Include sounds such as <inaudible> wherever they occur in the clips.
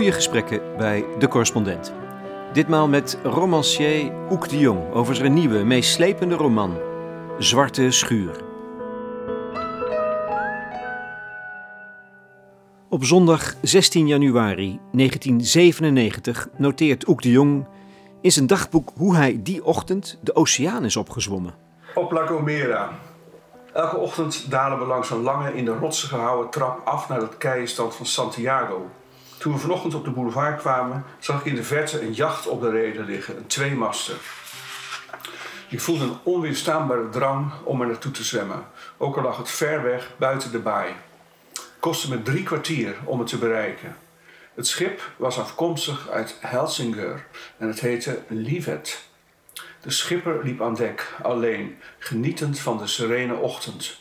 goede gesprekken bij De Correspondent. Ditmaal met romancier Oek de Jong over zijn nieuwe, meeslepende roman Zwarte Schuur. Op zondag 16 januari 1997 noteert Oek de Jong in zijn dagboek hoe hij die ochtend de oceaan is opgezwommen. Op La Gomera. Elke ochtend dalen we langs een lange, in de rotsen gehouden trap af naar het keienstand van Santiago. Toen we vanochtend op de boulevard kwamen, zag ik in de verte een jacht op de reden liggen, een tweemaster. Ik voelde een onweerstaanbare drang om er naartoe te zwemmen, ook al lag het ver weg buiten de baai. Het kostte me drie kwartier om het te bereiken. Het schip was afkomstig uit Helsinger en het heette Livet. De schipper liep aan dek, alleen, genietend van de serene ochtend.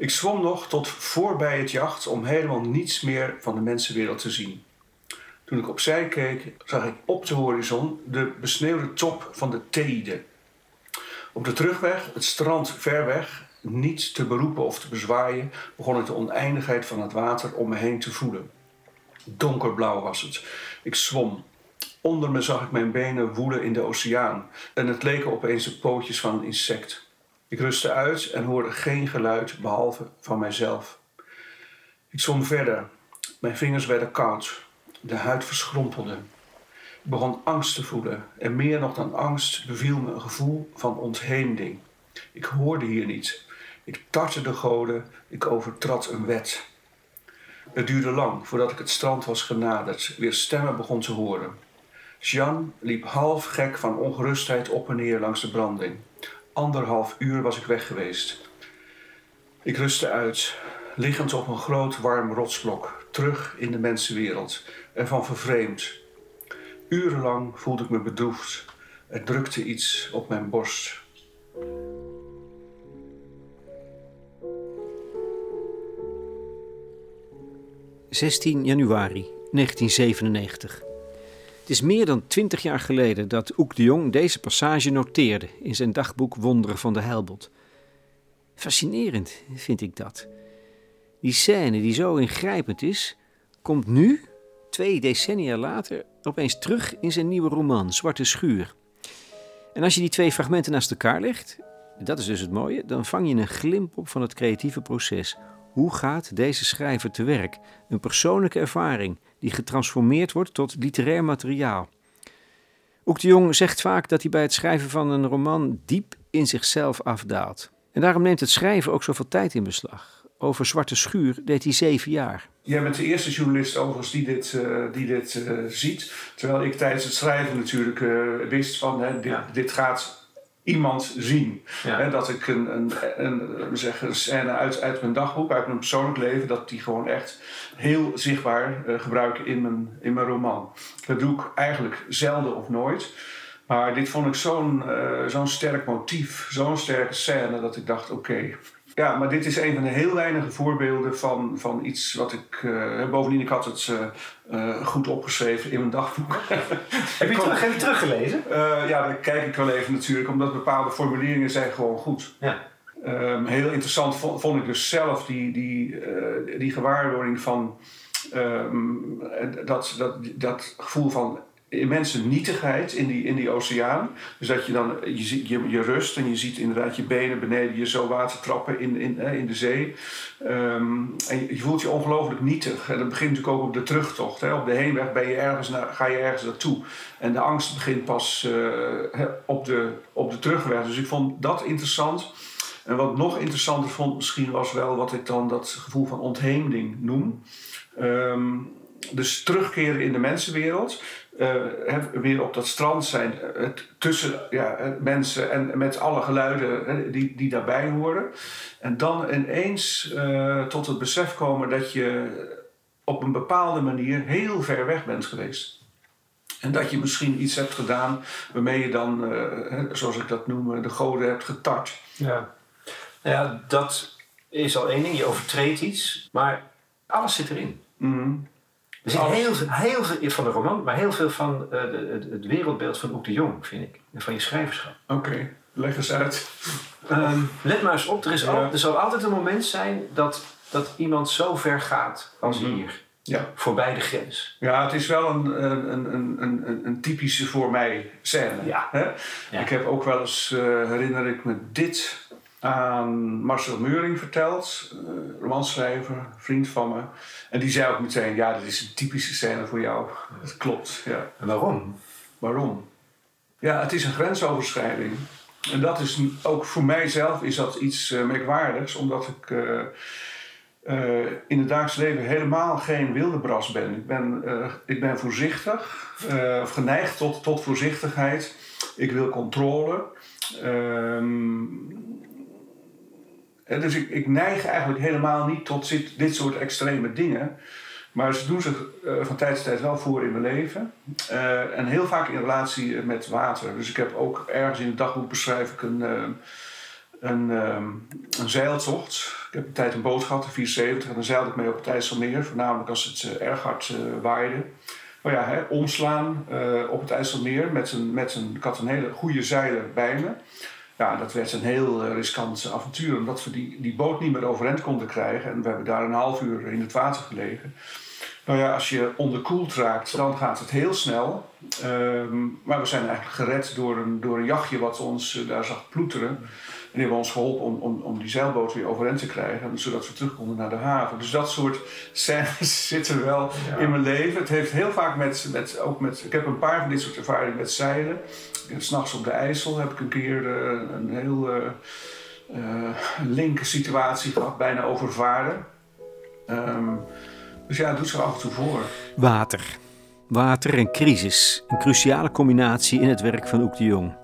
Ik zwom nog tot voorbij het jacht om helemaal niets meer van de mensenwereld te zien. Toen ik opzij keek, zag ik op de horizon de besneeuwde top van de Teide. Op de terugweg, het strand ver weg, niet te beroepen of te bezwaaien, begon ik de oneindigheid van het water om me heen te voelen. Donkerblauw was het. Ik zwom. Onder me zag ik mijn benen woelen in de oceaan en het leken opeens de pootjes van een insect. Ik rustte uit en hoorde geen geluid behalve van mijzelf. Ik zwom verder. Mijn vingers werden koud. De huid verschrompelde. Ik begon angst te voelen en meer nog dan angst beviel me een gevoel van ontheemding. Ik hoorde hier niet. Ik tartte de goden. Ik overtrad een wet. Het duurde lang voordat ik het strand was genaderd, weer stemmen begon te horen. Jean liep half gek van ongerustheid op en neer langs de branding. Anderhalf uur was ik weg geweest. Ik rustte uit, liggend op een groot warm rotsblok, terug in de mensenwereld, ervan vervreemd. Urenlang voelde ik me bedroefd. Er drukte iets op mijn borst. ...16 januari 1997. Het is meer dan twintig jaar geleden dat Oek de Jong deze passage noteerde in zijn dagboek Wonderen van de Heilbot. Fascinerend vind ik dat. Die scène die zo ingrijpend is, komt nu, twee decennia later, opeens terug in zijn nieuwe roman Zwarte Schuur. En als je die twee fragmenten naast elkaar legt, dat is dus het mooie, dan vang je een glimp op van het creatieve proces. Hoe gaat deze schrijver te werk? Een persoonlijke ervaring die getransformeerd wordt tot literair materiaal. Ook de Jong zegt vaak dat hij bij het schrijven van een roman diep in zichzelf afdaalt. En daarom neemt het schrijven ook zoveel tijd in beslag. Over Zwarte Schuur deed hij zeven jaar. Jij bent de eerste journalist overigens die dit, uh, die dit uh, ziet. Terwijl ik tijdens het schrijven natuurlijk uh, wist van hè, dit, ja. dit gaat iemand zien. Ja. dat ik een, een, een, zeg, een scène uit, uit mijn dagboek, uit mijn persoonlijk leven, dat die gewoon echt heel zichtbaar uh, gebruik in mijn, in mijn roman. Dat doe ik eigenlijk zelden of nooit. Maar dit vond ik zo'n uh, zo'n sterk motief, zo'n sterke scène, dat ik dacht: oké. Okay. Ja, maar dit is een van de heel weinige voorbeelden van, van iets wat ik. Uh, bovendien, ik had het uh, goed opgeschreven in mijn dagboek. heb, je terug, heb je teruggelezen? ja, dan kijk ik wel even natuurlijk, omdat bepaalde formuleringen zijn gewoon goed. Ja. Um, heel interessant vond, vond, ik dus zelf die, die, die gewaarwording van um, dat, dat, dat gevoel van immense nietigheid in die, in die oceaan. Dus dat je dan, je, je, rust en je ziet inderdaad je benen beneden je zo water trappen in, in, in de zee. Um, en je voelt je ongelooflijk nietig. En dat begint natuurlijk ook op de terugtocht. Hè. Op de heenweg ben je ergens naar, ga je ergens naartoe. En de angst begint pas uh, op, de, op de terugweg. Dus ik vond dat interessant. En wat nog interessanter vond misschien was wel wat ik dan dat gevoel van ontheemding noem. Um, dus terugkeren in de mensenwereld. Uh, weer op dat strand zijn uh, tussen ja, mensen en met alle geluiden die, die daarbij horen. En dan ineens tot het besef komen dat je op een bepaalde manier heel ver weg bent geweest. En dat je misschien iets hebt gedaan waarmee je dan, zoals ik dat noem, de goden hebt getart. Ja. Ja, dat is al één ding. Je overtreedt iets, maar alles zit erin. Mm. Er zit heel, heel veel van de roman, maar heel veel van uh, de, het wereldbeeld van Oek de Jong, vind ik. En van je schrijverschap. Oké, okay. leg eens uit. Um, let maar eens op, er, is ja. al, er zal altijd een moment zijn dat, dat iemand zo ver gaat als mm -hmm. hier. Ja. Voorbij de grens. Ja, het is wel een, een, een, een, een typische voor mij scène. Ja. Hè? Ja. Ik heb ook wel eens, eh, herinner ik me dit, aan Marcel Meuring verteld. Uh, romanschrijver, vriend van me. En die zei ook meteen, ja, dit is een typische scène voor jou. Dat klopt, ja. En waarom? Waarom? Ja, het is een grensoverschrijding. En dat is ook voor mijzelf is dat iets uh, merkwaardigs, omdat ik uh, uh, in het dagelijks leven helemaal geen wildebras ben. Ik ben, ik ben voorzichtig, of geneigd tot, tot voorzichtigheid. Ik wil controle. Ehm, dus ik, ik neig eigenlijk helemaal niet tot dit, dit soort extreme dingen. Maar ze doen zich uh, van tijd tot tijd wel voor in mijn leven. Uh, en heel vaak in relatie met water. Dus ik heb ook ergens in het dagboek beschrijf ik een, een, een zeiltocht. Ik heb een tijd een boot gehad in 74 en dan zeilde ik mee op het IJsselmeer. Voornamelijk als het erg hard waaide. Maar ja, hè, omslaan op het IJsselmeer met een, met een... Ik had een hele goede zeiler bij me. Ja, dat werd een heel riskant avontuur, omdat we die, die boot niet meer overeind konden krijgen. En we hebben daar een half uur in het water gelegen. Nou ja, als je onderkoeld raakt, dan gaat het heel snel. Um, maar we zijn eigenlijk gered door een, door een jachtje wat ons uh, daar zag ploeteren. En die hebben ons geholpen om, om, om die zeilboot weer overeind te krijgen, zodat we terug konden naar de haven. Dus dat soort scènes <laughs> zitten wel ja. in mijn leven. Het heeft heel vaak met, met, ook met, ik heb een paar van dit soort ervaringen met zeilen. S'nachts op de IJssel heb ik een keer uh, een heel uh, uh, linker situatie gehad, bijna overvaren. Um, dus ja, het doet zich af en toe voor. Water. Water en crisis. Een cruciale combinatie in het werk van Oek de Jong.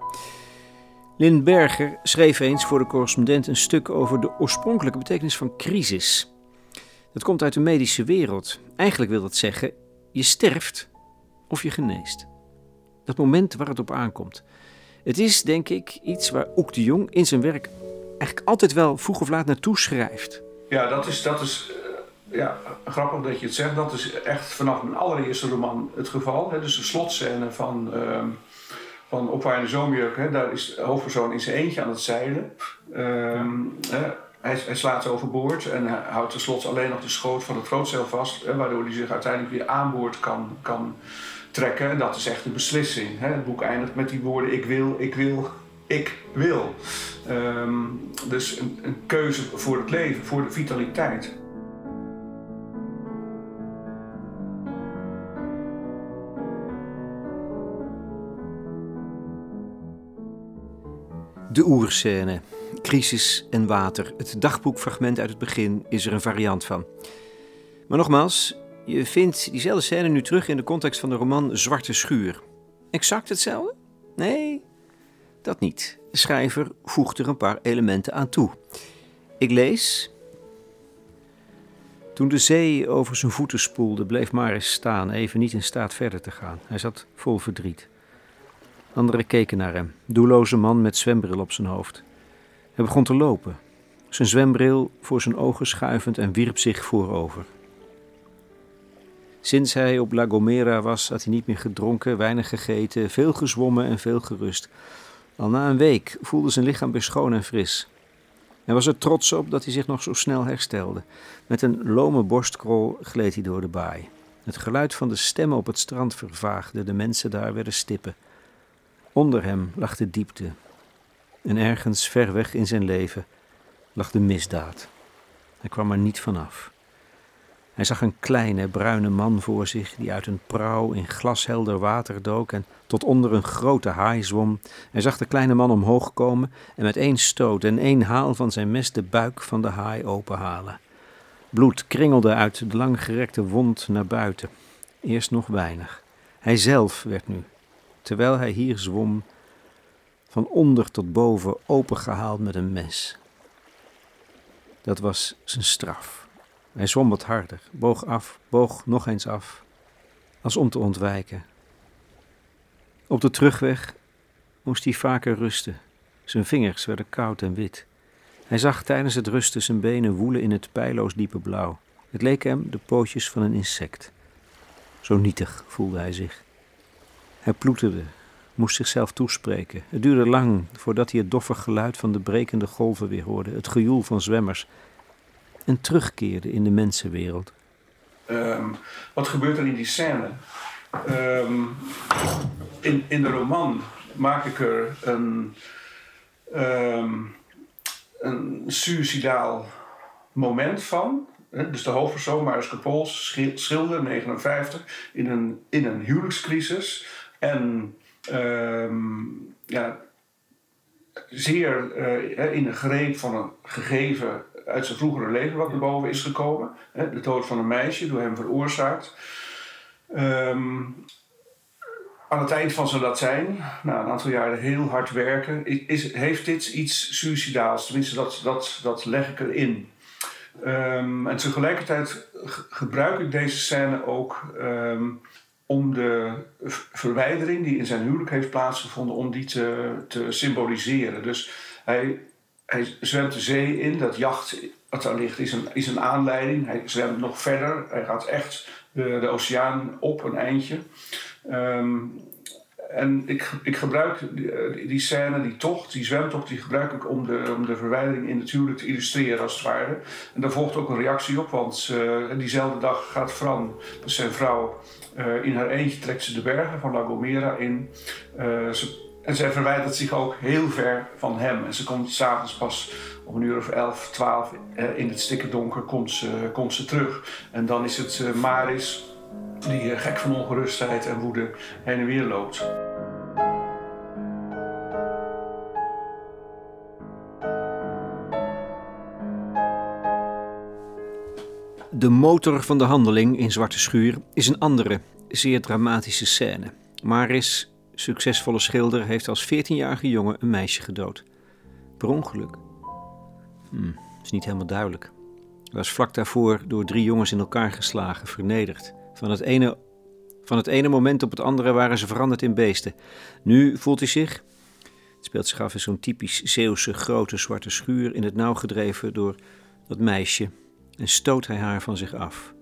Lynn Berger schreef eens voor de correspondent een stuk over de oorspronkelijke betekenis van crisis. Dat komt uit de medische wereld. Eigenlijk wil dat zeggen, je sterft of je geneest. Dat moment waar het op aankomt. Het is, denk ik, iets waar Oek de Jong in zijn werk eigenlijk altijd wel vroeg of laat naartoe schrijft. Ja, dat is, dat is ja, grappig dat je het zegt. Dat is echt vanaf mijn allereerste roman het geval. Hè. Dus de slotscène van, uh, van Opwaaiende Zomerjurk. Daar is de hoofdpersoon in zijn eentje aan het zeilen. Um, hè. Hij, hij, slaat overboord en houdt tenslotte alleen nog de schoot van het grootzeil vast. Hè, waardoor hij zich uiteindelijk weer aan boord kan, kan trekken. En dat is echt een beslissing. Hè. Het boek eindigt met die woorden: Ik wil, ik wil, ik wil. Um, dus een, een keuze voor het leven, voor de vitaliteit. De oerscène, crisis en water. Het dagboekfragment uit het begin is er een variant van. Maar nogmaals, je vindt diezelfde scène nu terug in de context van de roman Zwarte Schuur. Exact hetzelfde? Nee, dat niet. De schrijver voegt er een paar elementen aan toe. Ik lees. Toen de zee over zijn voeten spoelde, bleef Maris staan, even niet in staat verder te gaan. Hij zat vol verdriet. Anderen keken naar hem, doelloze man met zwembril op zijn hoofd. Hij begon te lopen, zijn zwembril voor zijn ogen schuivend en wierp zich voorover. Sinds hij op La Gomera was, had hij niet meer gedronken, weinig gegeten, veel gezwommen en veel gerust. Al na een week voelde zijn lichaam weer schoon en fris. Hij was er trots op dat hij zich nog zo snel herstelde. Met een lome borstkrol gleed hij door de baai. Het geluid van de stemmen op het strand vervaagde, de mensen daar werden stippen. Onder hem lag de diepte. En ergens ver weg in zijn leven lag de misdaad. Hij kwam er niet vanaf. Hij zag een kleine bruine man voor zich die uit een prauw in glashelder water dook en tot onder een grote haai zwom. Hij zag de kleine man omhoog komen en met één stoot en één haal van zijn mes de buik van de haai openhalen. Bloed kringelde uit de langgerekte wond naar buiten. Eerst nog weinig. Hij zelf werd nu terwijl hij hier zwom, van onder tot boven opengehaald met een mes. Dat was zijn straf. Hij zwom wat harder, boog af, boog nog eens af, als om te ontwijken. Op de terugweg moest hij vaker rusten. Zijn vingers werden koud en wit. Hij zag tijdens het rusten zijn benen woelen in het pijloos diepe blauw. Het leek hem de pootjes van een insect. Zo nietig voelde hij zich. Hij ploeterde, moest zichzelf toespreken. Het duurde lang voordat hij het doffe geluid van de brekende golven weer hoorde, het gejoel van zwemmers, en terugkeerde in de mensenwereld. Ehm, wat gebeurt er in die scène? Ehm, in, in de roman maak ik er een, um, een suicidaal moment van. Dus de hoofdpersoon, Mariska Pols, schilder, 59, in een, in een huwelijkscrisis. En ja, zeer uh, in de greep van een gegeven uit zijn vroegere leven wat naar boven is gekomen. de dood van een meisje door hem veroorzaakt. Um, aan het eind van zijn Latijn, na een aantal jaren heel hard werken, is, heeft dit iets suicidaals. Tenminste, dat, dat, dat leg ik erin. Um, en tegelijkertijd gebruik ik deze scène ook om de verwijdering die in zijn huwelijk heeft plaatsgevonden, om die te, symboliseren. Dus hij, hij zwemt de zee in, dat jacht wat daar ligt is een, is een aanleiding. Hij zwemt nog verder, hij gaat echt de, de oceaan op een eindje. Ehm, en ik, ik gebruik die, die scène, die tocht, die zwemtocht, die gebruik ik om de, om de verwijdering in het huwelijk te illustreren als het ware. En daar volgt ook een reactie op, want uh, diezelfde dag gaat Fran, zijn vrouw, uh, in haar eentje trekt ze de bergen van La Gomera in. Uh, ze, en zij verwijdert zich ook heel ver van hem. En ze komt s'avonds pas om een uur of elf, twaalf in het stikke donker komt ze, komt ze terug. En dan is het Maris die eh, gek van ongerustheid en woede heen en weer loopt. De motor van de handeling in Zwarte Schuur is een andere, zeer dramatische scène. Maris, succesvolle schilder, heeft als 14-jarige jongen een meisje gedood. Per ongeluk. Hm, is niet helemaal duidelijk. Hij was vlak daarvoor door drie jongens in elkaar geslagen, vernederd. Van het, ene, van het ene moment op het andere waren ze veranderd in beesten. Nu voelt hij zich, het speelt zich af in zo'n typisch Zeeuwse grote zwarte schuur, in het nauw gedreven door dat meisje en stoot hij haar van zich af.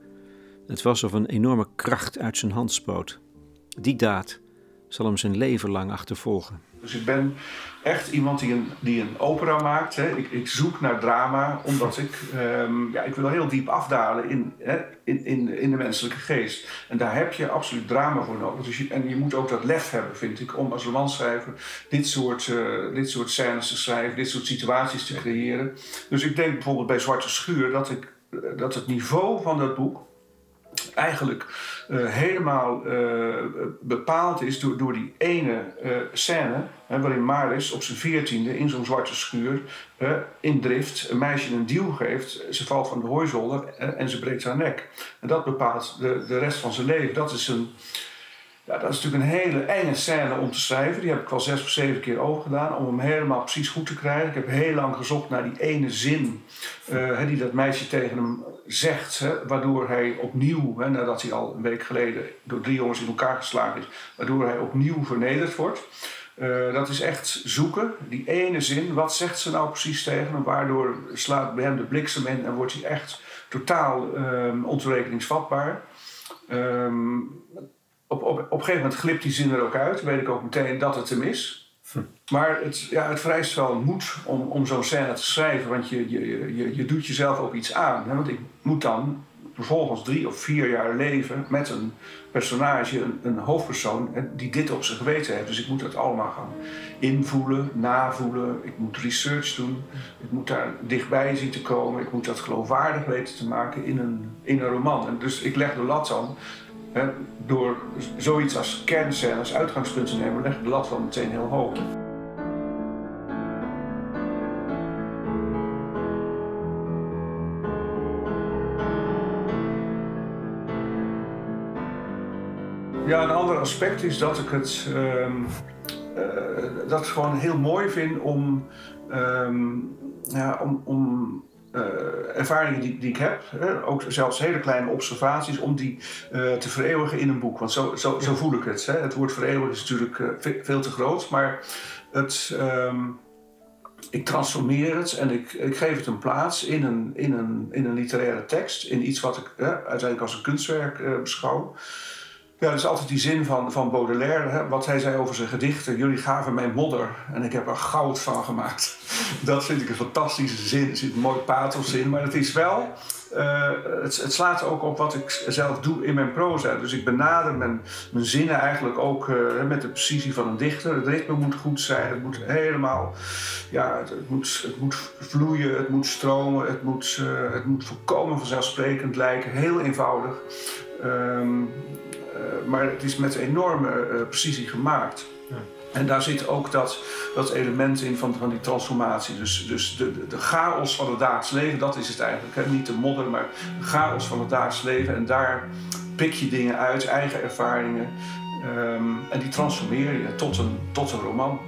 Het was of een enorme kracht uit zijn hand spoot. Die daad zal hem zijn leven lang achtervolgen. Dus ik ben echt iemand die een, die een opera maakt. Hè. Ik, ik zoek naar drama, omdat ik, um, ja, ik wil heel diep afdalen in, hè, in, in, in de menselijke geest. En daar heb je absoluut drama voor nodig. Dus je, en je moet ook dat lef hebben, vind ik, om als romanschrijver dit soort, uh, dit soort scènes te schrijven, dit soort situaties te creëren. Dus ik denk bijvoorbeeld bij Zwarte Schuur dat, ik, dat het niveau van dat boek eigenlijk uh, helemaal uh, bepaald is door, door die ene uh, scène hè, waarin Maris op zijn veertiende in zo'n zwarte schuur in drift een meisje een duw geeft. Ze valt van de hooizolder en ze breekt haar nek. En dat bepaalt de, de rest van zijn leven. Dat is een ja, dat is natuurlijk een hele enge scène om te schrijven. Die heb ik al zes of zeven keer overgedaan om hem helemaal precies goed te krijgen. Ik heb heel lang gezocht naar die ene zin uh, die dat meisje tegen hem zegt. Hè, waardoor hij opnieuw, hè, nadat hij al een week geleden door drie jongens in elkaar geslagen is, waardoor hij opnieuw vernederd wordt. Uh, dat is echt zoeken, die ene zin. Wat zegt ze nou precies tegen hem? Waardoor slaat bij hem de bliksem in en wordt hij echt totaal um, ontrekeningsvatbaar. Um, op, op, op een gegeven moment glipt die zin er ook uit. weet ik ook meteen dat het hem is. Hm. Maar het, ja, het vereist wel moed om, om zo'n scène te schrijven. Want je, je, je, je doet jezelf ook iets aan. Hè? Want ik moet dan vervolgens drie of vier jaar leven met een personage, een, een hoofdpersoon, die dit op zijn geweten heeft. Dus ik moet dat allemaal gaan invoelen, navoelen. Ik moet research doen. Ik moet daar dichtbij zien te komen. Ik moet dat geloofwaardig weten te maken in een, in een roman. En dus ik leg de lat dan door zoiets als kernscène als uitgangspunt te nemen, leg je de lat wel meteen heel hoog. Ja, een ander aspect is dat ik het, um, uh, dat gewoon heel mooi vind om, um, ja, om, om ervaringen die, die ik heb, hè, ook zelfs hele kleine observaties, om die uh, te vereeuwigen in een boek. Want zo, zo, zo voel ik het. Hè. Het woord vereeuwigen is natuurlijk uh, veel te groot, maar het, um, ik transformeer het en ik, ik geef het een plaats in een, in een, in een literaire tekst, in iets wat ik uiteindelijk als een kunstwerk beschouw. Ja, dat is altijd die zin van, van Baudelaire, hè, wat hij zei over zijn gedichten. Jullie gaven mij modder en ik heb er goud van gemaakt. <laughs> Dat vind ik een fantastische zin. Er zit een mooi pathos in, maar het is wel... Uh, het, slaat ook op wat ik zelf doe in mijn proza. Dus ik benader mijn, mijn zinnen eigenlijk ook uh, met de precisie van een dichter. Het ritme moet goed zijn, het moet helemaal... Ja, het, moet, het moet vloeien, het moet stromen, het moet, uh, het moet volkomen vanzelfsprekend lijken. Heel eenvoudig. Um, eh, maar het is met enorme uh, precisie gemaakt. Ja. En daar zit ook dat, dat element in van, van die transformatie. Dus, dus de, de, de chaos van het dagelijks leven, dat is het eigenlijk. Hè? Niet de modder, maar de chaos van het dagelijks leven. En daar pik je dingen uit, eigen ervaringen. Um, en die transformeer je tot een, tot een roman.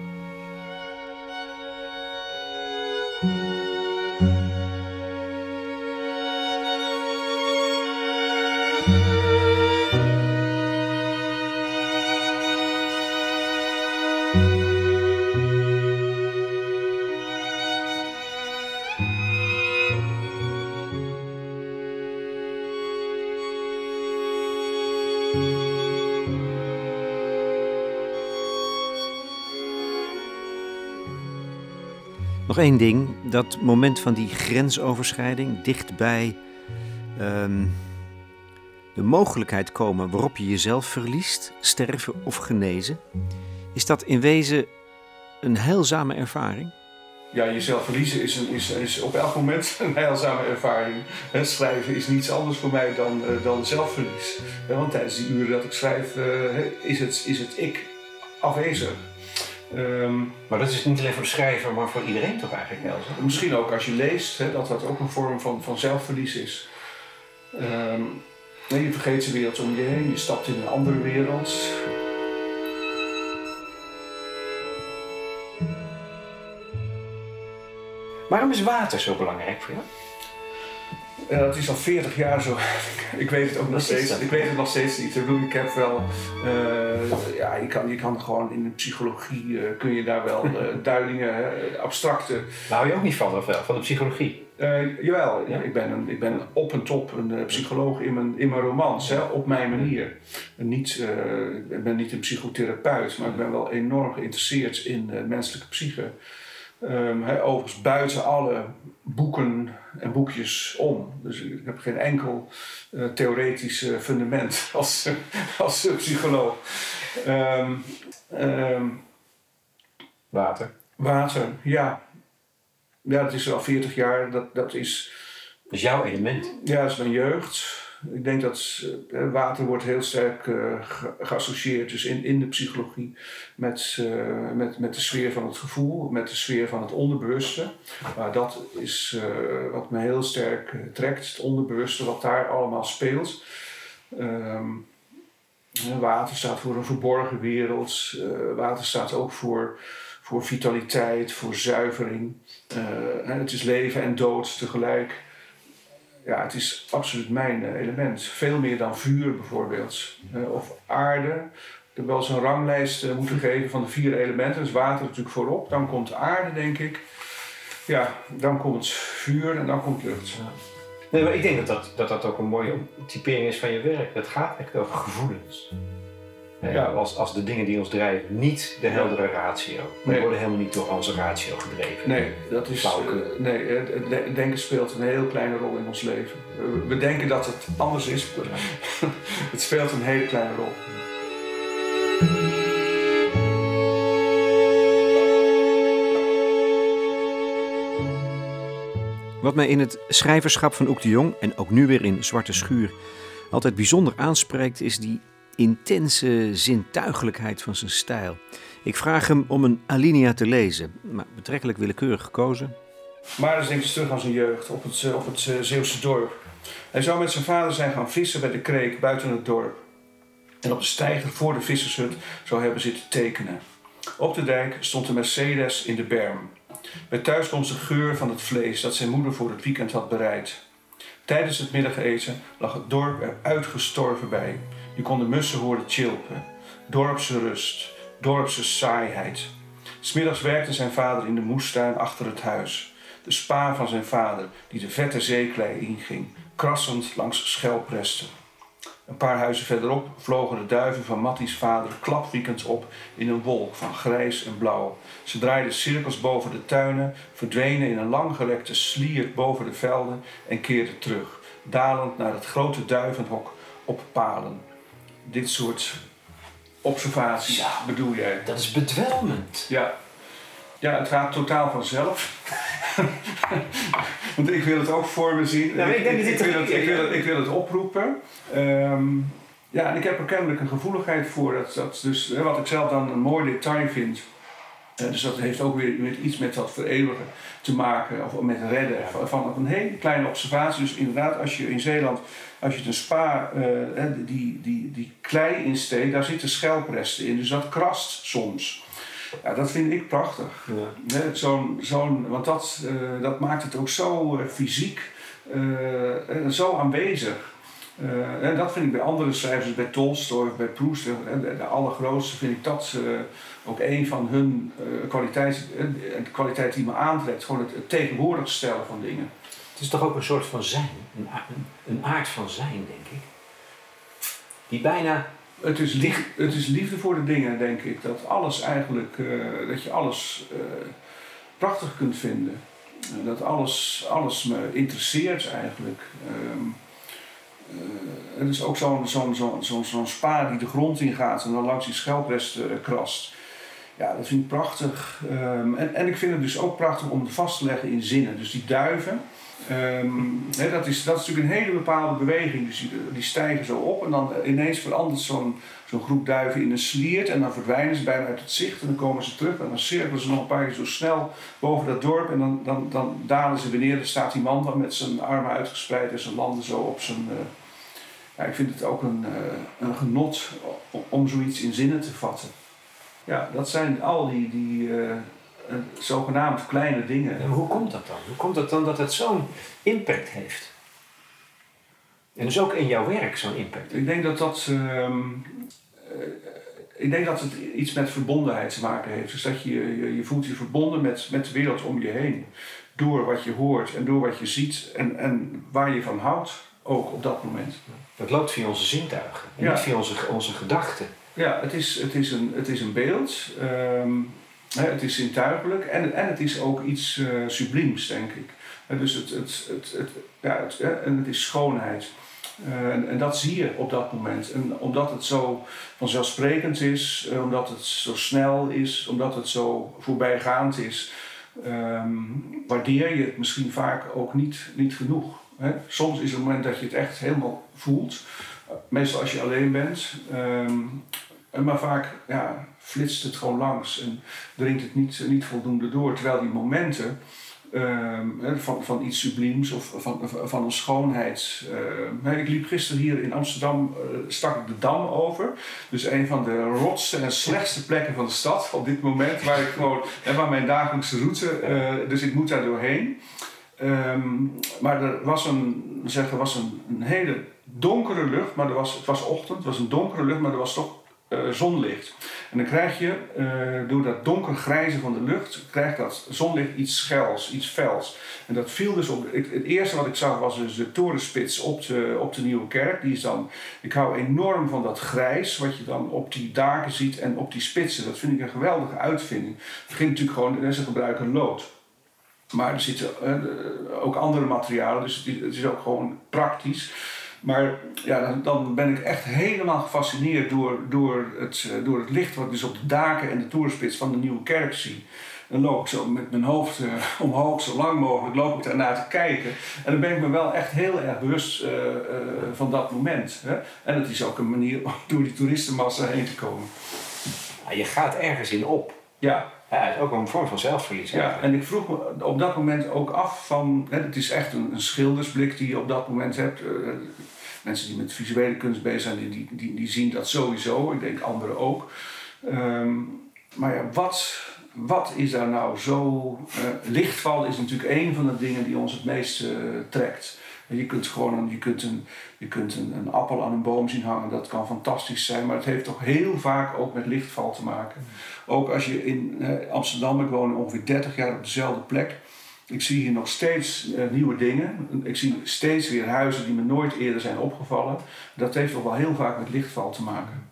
Nog één ding, dat moment van die grensoverschrijding, dichtbij um, de mogelijkheid komen waarop je jezelf verliest, sterven of genezen, is dat in wezen een heilzame ervaring? Ja, jezelf verliezen is, is, is op elk moment <laughs> een heilzame ervaring. schrijven is niets anders voor mij dan, uh, dan zelfverlies. want tijdens die uren dat ik schrijf, uh, is, het, is het ik afwezig. Um, maar dat is niet alleen voor de schrijver, maar voor iedereen toch eigenlijk, Elze? Misschien ook als je leest, hè, dat dat ook een vorm van, van zelfverlies is. Um, je vergeet de wereld om je heen, je stapt in een andere wereld. Waarom is water zo belangrijk voor jou? Dat is al 40 jaar zo. <laughs> ik weet het ook nog steeds. Ik weet het nog steeds niet. Ik bedoel, ik heb wel. Uh, ja, je kan, je kan gewoon in de psychologie uh, kun je daar wel uh, <laughs> duidingen, abstracte. Daar hou je ook niet van, of wel? Van de psychologie? jawel, ja? ik, ben een, ik ben op en top een psycholoog in mijn, in mijn romans, hè, op mijn manier. Niet, ik ben niet een psychotherapeut, maar ik ben wel enorm geïnteresseerd in menselijke psyche. Um, he, overigens buiten alle boeken en boekjes om. Dus ik heb geen enkel uh, theoretisch fundament <laughs> als, als psycholoog. Um, um, water. Water, ja. Ja, dat is al 40 jaar. Dat, dat is... Dat is jouw element. Ja, dat is mijn jeugd. Ik denk dat uh, water wordt heel sterk uh, geassocieerd dus in, in de psychologie met, uh, met, met de sfeer van het gevoel, met de sfeer van het onderbewuste. Maar dat is wat me heel sterk trekt, het onderbewuste, wat daar allemaal speelt. Um, water staat voor een verborgen wereld. water staat ook voor, voor vitaliteit, voor zuivering. het is leven en dood tegelijk ja, het is absoluut mijn eh, element. Veel meer dan vuur bijvoorbeeld. Uh, of aarde. Ik heb wel zo'n ranglijst uh, moeten geven van de vier elementen. Dus water natuurlijk voorop. Dan komt aarde, denk ik. Ja, dan komt vuur en dan komt lucht. Ja. Nee, maar ik denk dat dat, dat dat ook een mooie typering is van je werk. Het gaat echt over gevoelens. Ja. Als, als de dingen die ons drijven niet de heldere ratio. We nee. worden helemaal niet door onze ratio gedreven. Nee, dat is, uh, nee het denken speelt een heel kleine rol in ons leven. We denken dat het anders is, maar <laughs> het speelt een hele kleine rol. Wat mij in het schrijverschap van Oek de Jong en ook nu weer in Zwarte Schuur altijd bijzonder aanspreekt, is die intense zintuigelijkheid van zijn stijl. Ik vraag hem om een alinea te lezen, maar betrekkelijk willekeurig gekozen. Marius denkt terug aan zijn jeugd op het, op het eh, Zeeuwse dorp. Hij zou met zijn vader zijn gaan vissen bij de kreek buiten het dorp. En op de steiger voor de vissershut zou hebben zitten tekenen. Op de dijk stond de Mercedes in de berm. Bij thuiskomst de geur van het vlees dat zijn moeder voor het weekend had bereid. Tijdens het middageten lag het dorp er uitgestorven bij. Je kon de mussen horen chilpen. Dorpse rust, dorpse saaiheid. Smiddags werkte zijn vader in de moestuin achter het huis. De spa van zijn vader, die de vette zeeklei inging, krassend langs schelpresten. Een paar huizen verderop vlogen de duiven van Matties vader klapwiekend op in een wolk van grijs en blauw. Ze draaiden cirkels boven de tuinen, verdwenen in een langgerekte slier boven de velden en keerden terug, dalend naar het grote duivenhok op palen. Dit soort observaties Ja. bedoel jij? Dat is bedwelmend. Ja. Ja, het gaat totaal vanzelf. <laughs> Want ik wil het ook voor me zien. Ik wil het, ik, wil het, ik wil het oproepen. Ehm, ja, en ik heb er kennelijk een gevoeligheid voor. Dat, dat dus, wat ik zelf dan een mooi detail vind. dus dat heeft ook weer met iets met dat vereeuwigen te maken. Of met redden. Van, van een hele kleine observatie. Dus inderdaad, als je in Zeeland... Als je het een spa, eh, die, die, die klei insteekt, daar zitten schelpresten in. Dus dat krast soms. Ja, dat vind ik prachtig. Ja. Zo'n, zo'n, want dat, eh, dat maakt het ook zo eh, fysiek, zo aanwezig. En dat vind ik bij andere schrijvers, bij Tolstoy of bij Proust, de, de allergrootste, vind ik dat ook een van hun kwaliteiten, de kwaliteit die me aantrekt. Gewoon het, het tegenwoordig stellen van dingen. Het is toch ook een soort van zijn, een, aard van zijn, denk ik. Die bijna, Het is, lief, het is liefde voor de dingen, denk ik. Dat alles eigenlijk, eh, dat je alles eh, prachtig kunt vinden. Dat alles, alles me interesseert eigenlijk. Ehm, eh, het is ook zo'n zo'n zo'n zo'n zo'n spa die de grond ingaat en dan langs die schelprest eh, krast. Ja, dat vind ik prachtig. Ehm, en, en ik vind het dus ook prachtig om het vast te leggen in zinnen. Dus die duiven, ehm, dat, is, dat is natuurlijk een hele bepaalde beweging. Dus die, stijgen zo op en dan ineens verandert zo'n zo'n groep duiven in een sliert. En dan verdwijnen ze bijna uit het zicht en dan komen ze terug. En dan cirkelen ze nog een paar keer zo snel boven dat dorp. En dan, dan, dan dalen ze weer neer. Er staat die man dan met zijn armen uitgespreid en zijn landen zo op zijn... eh, ja, ik vind het ook een, eh, een genot om, om zoiets in zinnen te vatten. Ja, dat zijn al die, die eh, eh, zogenaamd kleine dingen. Hoe komt dat dan? Hoe komt het dan dat het zo'n impact heeft? En dus ook in jouw werk zo'n impact. Ik denk dat dat. ehm, eh, ik denk dat het iets met verbondenheid te maken heeft. Dus dat je je, je voelt je verbonden met, met de wereld om je heen. Door wat je hoort en door wat je ziet en, en waar je van houdt, ook op dat moment. Dat loopt via onze zintuigen, en Ja. niet via onze, onze gedachten. Ja, het is, het is, een, het is een beeld. ehm, het is zintuigelijk en, en het is ook iets eh, subliems, denk ik. Dus het, het, het, het, ja, het, en het is schoonheid. Eh, en, dat zie je op dat moment. En omdat het zo vanzelfsprekend is, eh, omdat het zo snel is, omdat het zo voorbijgaand is, ehm, waardeer je het misschien vaak ook niet, niet genoeg. Soms is het moment dat je het echt helemaal voelt, meestal als je alleen bent. ehm, maar vaak ja, flitst het gewoon langs en dringt het niet, niet voldoende door. Terwijl die momenten ehm, van, van iets subliems of van, van een schoonheid. ehm, ik liep gisteren hier in Amsterdam, eh, stak ik de Dam over. Dus een van de rotste en slechtste plekken van de stad op dit moment. Waar ik gewoon, hè, waar mijn dagelijkse route, eh, dus ik moet daar doorheen. Ehm, maar er was een, zeggen, was een, een hele donkere lucht, maar er was, het was ochtend, het was een donkere lucht, maar er was toch eh, zonlicht. En dan krijg je, eh, door dat donkergrijze van de lucht, krijgt dat zonlicht iets schels, iets fels. En dat viel dus op, het eerste wat ik zag was dus de torenspits op de, op de Nieuwe Kerk. Die is dan, ik hou enorm van dat grijs, wat je dan op die daken ziet en op die spitsen. Dat vind ik een geweldige uitvinding. Het ging natuurlijk gewoon, ze gebruiken lood. Maar er zitten eh, ook andere materialen, dus het is, het is ook gewoon praktisch. Maar ja, dan, dan ben ik echt helemaal gefascineerd door, door, het, eh, door het licht wat ik dus op de daken en de torenspits van de nieuwe kerk zie. Dan loop ik zo met mijn hoofd eh, <laughs> omhoog, zo lang mogelijk, loop ik daarnaar te kijken. En dan ben ik me wel echt heel erg bewust eh, van dat moment. Hè? En het is ook een manier om door die toeristenmassa heen te komen. Ja, je gaat ergens in op. Ja, Ja, het is ook een vorm van zelfverlies. Ja, en ik vroeg me op dat moment ook af van, hè, het is echt een, een schildersblik die je op dat moment hebt. Mensen die met visuele kunst bezig zijn, die, die, die, zien dat sowieso. Ik denk anderen ook. Ehm, maar ja, wat, wat is daar nou zo... eh, lichtval is natuurlijk een van de dingen die ons het meest eh, trekt. Je kunt gewoon een, je kunt een, je kunt een, een appel aan een boom zien hangen, dat kan fantastisch zijn, maar het heeft toch heel vaak ook met lichtval te maken. Ook als je in eh, Amsterdam, ik woon ongeveer 30 jaar op dezelfde plek, Ik zie hier nog steeds eh, nieuwe dingen. Ik zie steeds weer huizen die me nooit eerder zijn opgevallen. Dat heeft toch wel heel vaak met lichtval te maken.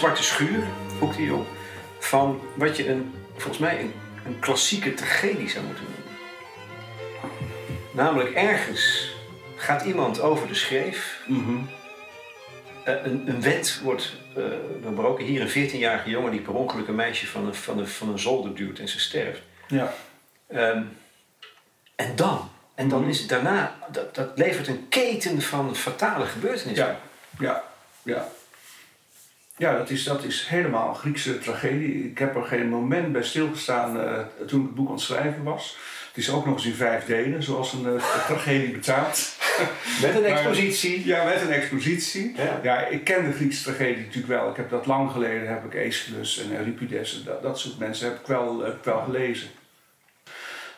Zwarte Schuur, ook die op, van wat je een, volgens mij een, een klassieke tragedie zou moeten noemen. Namelijk ergens gaat iemand over de schreef. Mhm. Eh, een, een, wet wordt uh, doorbroken. Hier een 14-jarige jongen die per ongeluk een meisje van een, van een, van een zolder duwt en ze sterft. Ja. Um, en dan? En dan mhm. is het daarna, dat, dat levert een keten van fatale gebeurtenissen. Ja, ja, ja. Ja, dat is, dat is helemaal een Griekse tragedie. Ik heb er geen moment bij stilgestaan uh, toen ik het boek aan het schrijven was. Het is ook nog eens in vijf delen, zoals een, uh, tragedie betaalt. <laughs> Met een expositie. ja, met een expositie. Ja. ja. ik ken de Griekse tragedie natuurlijk wel. Ik heb dat lang geleden, heb ik Aeschylus en Euripides en dat, dat soort mensen heb ik wel, heb ik wel gelezen.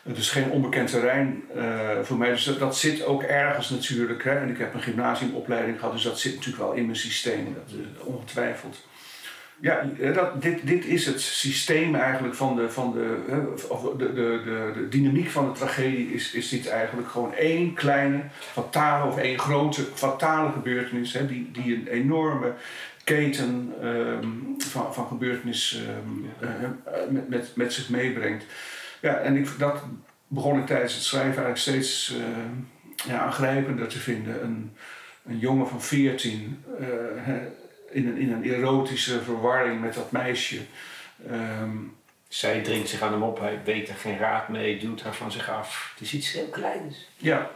Het is geen onbekend terrein uh, voor mij. Dus dat, zit ook ergens natuurlijk. Hè. En ik heb een gymnasiumopleiding gehad, dus dat zit natuurlijk wel in mijn systeem. Dat, uh, ongetwijfeld. Ja, dat, dit, dit is het systeem eigenlijk van de, van de, of de, de, de, de dynamiek van de tragedie. Is, is dit eigenlijk gewoon één kleine, fatale of één grote, fatale gebeurtenis. Hè, die, die een enorme keten um, van, van gebeurtenissen uh, met, met, met zich meebrengt. Ja, en ik, dat begon ik tijdens het schrijven eigenlijk steeds uh, ja, aangrijpender te vinden. Een, een jongen van 14 uh, in, een, in een erotische verwarring met dat meisje. Um, zij dringt zich aan hem op, hij weet er geen raad mee, duwt haar van zich af. Het is iets heel kleins. Ja,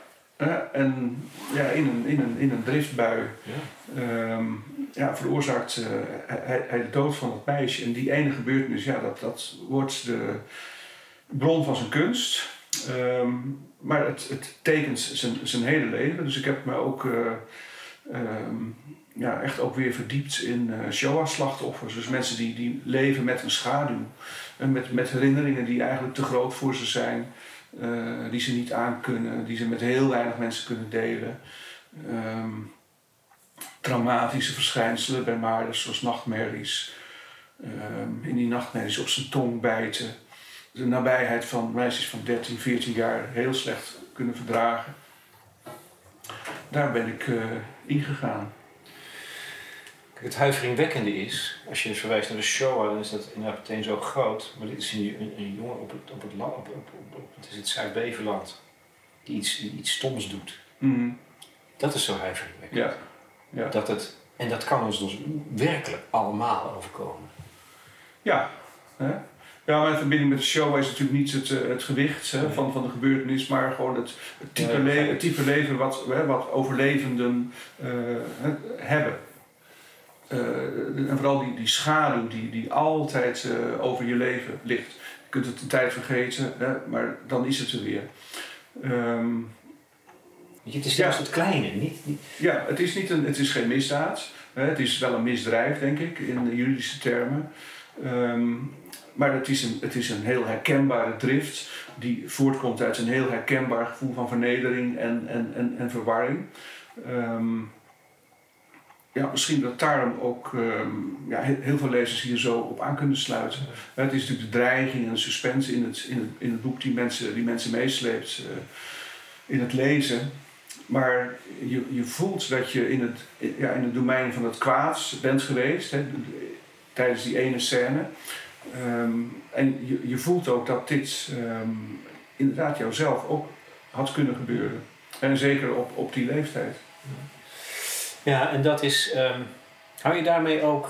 en ja, in, een, in, een, in een driftbui ja. Um, ja, veroorzaakt hij, hij de dood van dat meisje. En die ene gebeurtenis, ja, dat, dat wordt de, bron van zijn kunst. Ehm, maar het, het tekent zijn, zijn hele leven. Dus ik heb me ook uh, um, ja, echt ook weer verdiept in uh, Shoah-slachtoffers. Dus mensen die, die leven met een schaduw. En met, met herinneringen die eigenlijk te groot voor ze zijn. Die ze niet aankunnen. Die ze met heel weinig mensen kunnen delen. Um, traumatische verschijnselen bij Maarders, zoals nachtmerries. in die nachtmerries op zijn tong bijten de nabijheid van meisjes van 13, 14 jaar heel slecht kunnen verdragen. Daar ben ik uh, ingegaan. Het huiveringwekkende is, als je verwijst naar de Shoah, dan is dat inderdaad meteen zo groot. Maar dit is een, een, jongen op het, op het land, op, op, op, het is het Zuid-Beverland, die iets, iets stoms doet. Mhm. Dat is zo huiveringwekkend. Ja. Ja. Dat het, en dat kan ons dus werkelijk allemaal overkomen. Ja. Hè? Ja, maar in verbinding met de show is natuurlijk niet het, eh, het gewicht hè, van, van de gebeurtenis, maar gewoon het, het type, le het type leven wat, hè, wat overlevenden uh, hebben. Uh, en vooral die, die schaduw die, die altijd uh, over je leven ligt. Je kunt het een tijd vergeten, hè, maar dan is het er weer. Um, het is juist ja. het kleine, niet, niet, Ja, het is, niet een, het is geen misdaad. Hè, het is wel een misdrijf, denk ik, in juridische termen. Um, maar het is, een, het is een heel herkenbare drift die voortkomt uit een heel herkenbaar gevoel van vernedering en, en, en, en verwarring. Ehm, ja, misschien dat daarom ook um, ja, heel veel lezers hier zo op aan kunnen sluiten. Het is natuurlijk de dreiging en de suspense in het, in het, in het boek die mensen, die mensen meesleept uh, in het lezen. Maar je, je voelt dat je in het, ja, in het domein van het kwaad bent geweest hè, tijdens die ene scène. Ehm, en je, je voelt ook dat dit um, inderdaad jouzelf ook had kunnen gebeuren. En zeker op, op die leeftijd. Ja, en dat is. Um, hou je daarmee ook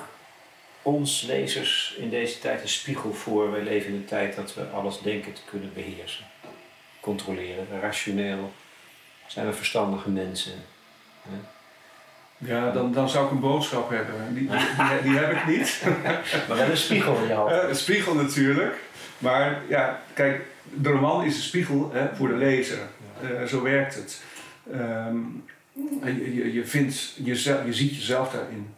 ons lezers in deze tijd een spiegel voor? Wij leven in een tijd dat we alles denken te kunnen beheersen, controleren, rationeel Zijn we verstandige mensen? Ja, dan, dan zou ik een boodschap hebben. Die, die, die, heb ik niet. <laughs> maar wel een spiegel in je hand. een spiegel natuurlijk. Maar ja, kijk, de roman is een spiegel hè, voor de lezer. Uh, zo werkt het. Um, je, je, je, vindt jezelf, je ziet jezelf daarin.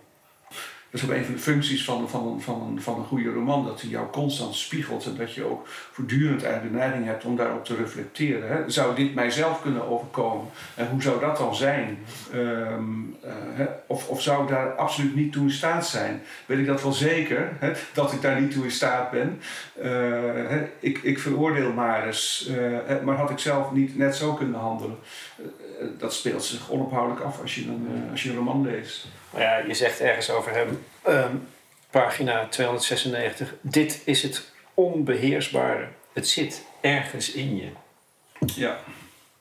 Dat is ook een van de functies van, van, van, van een goede roman, dat hij jou constant spiegelt en dat je ook voortdurend eigenlijk de neiging hebt om daarop te reflecteren. Hè. Zou dit mijzelf kunnen overkomen? En hoe zou dat dan zijn? Um, uh, of, of zou ik daar absoluut niet toe in staat zijn? Weet ik dat wel zeker, hè, dat ik daar niet toe in staat ben? Uh, hè, ik, ik veroordeel maar eens, uh, maar had ik zelf niet net zo kunnen handelen? dat speelt zich onophoudelijk af als je een, als je een roman leest. Maar ja, je zegt ergens over hem, um, pagina 296, dit is het onbeheersbare. Het zit ergens in je. Ja.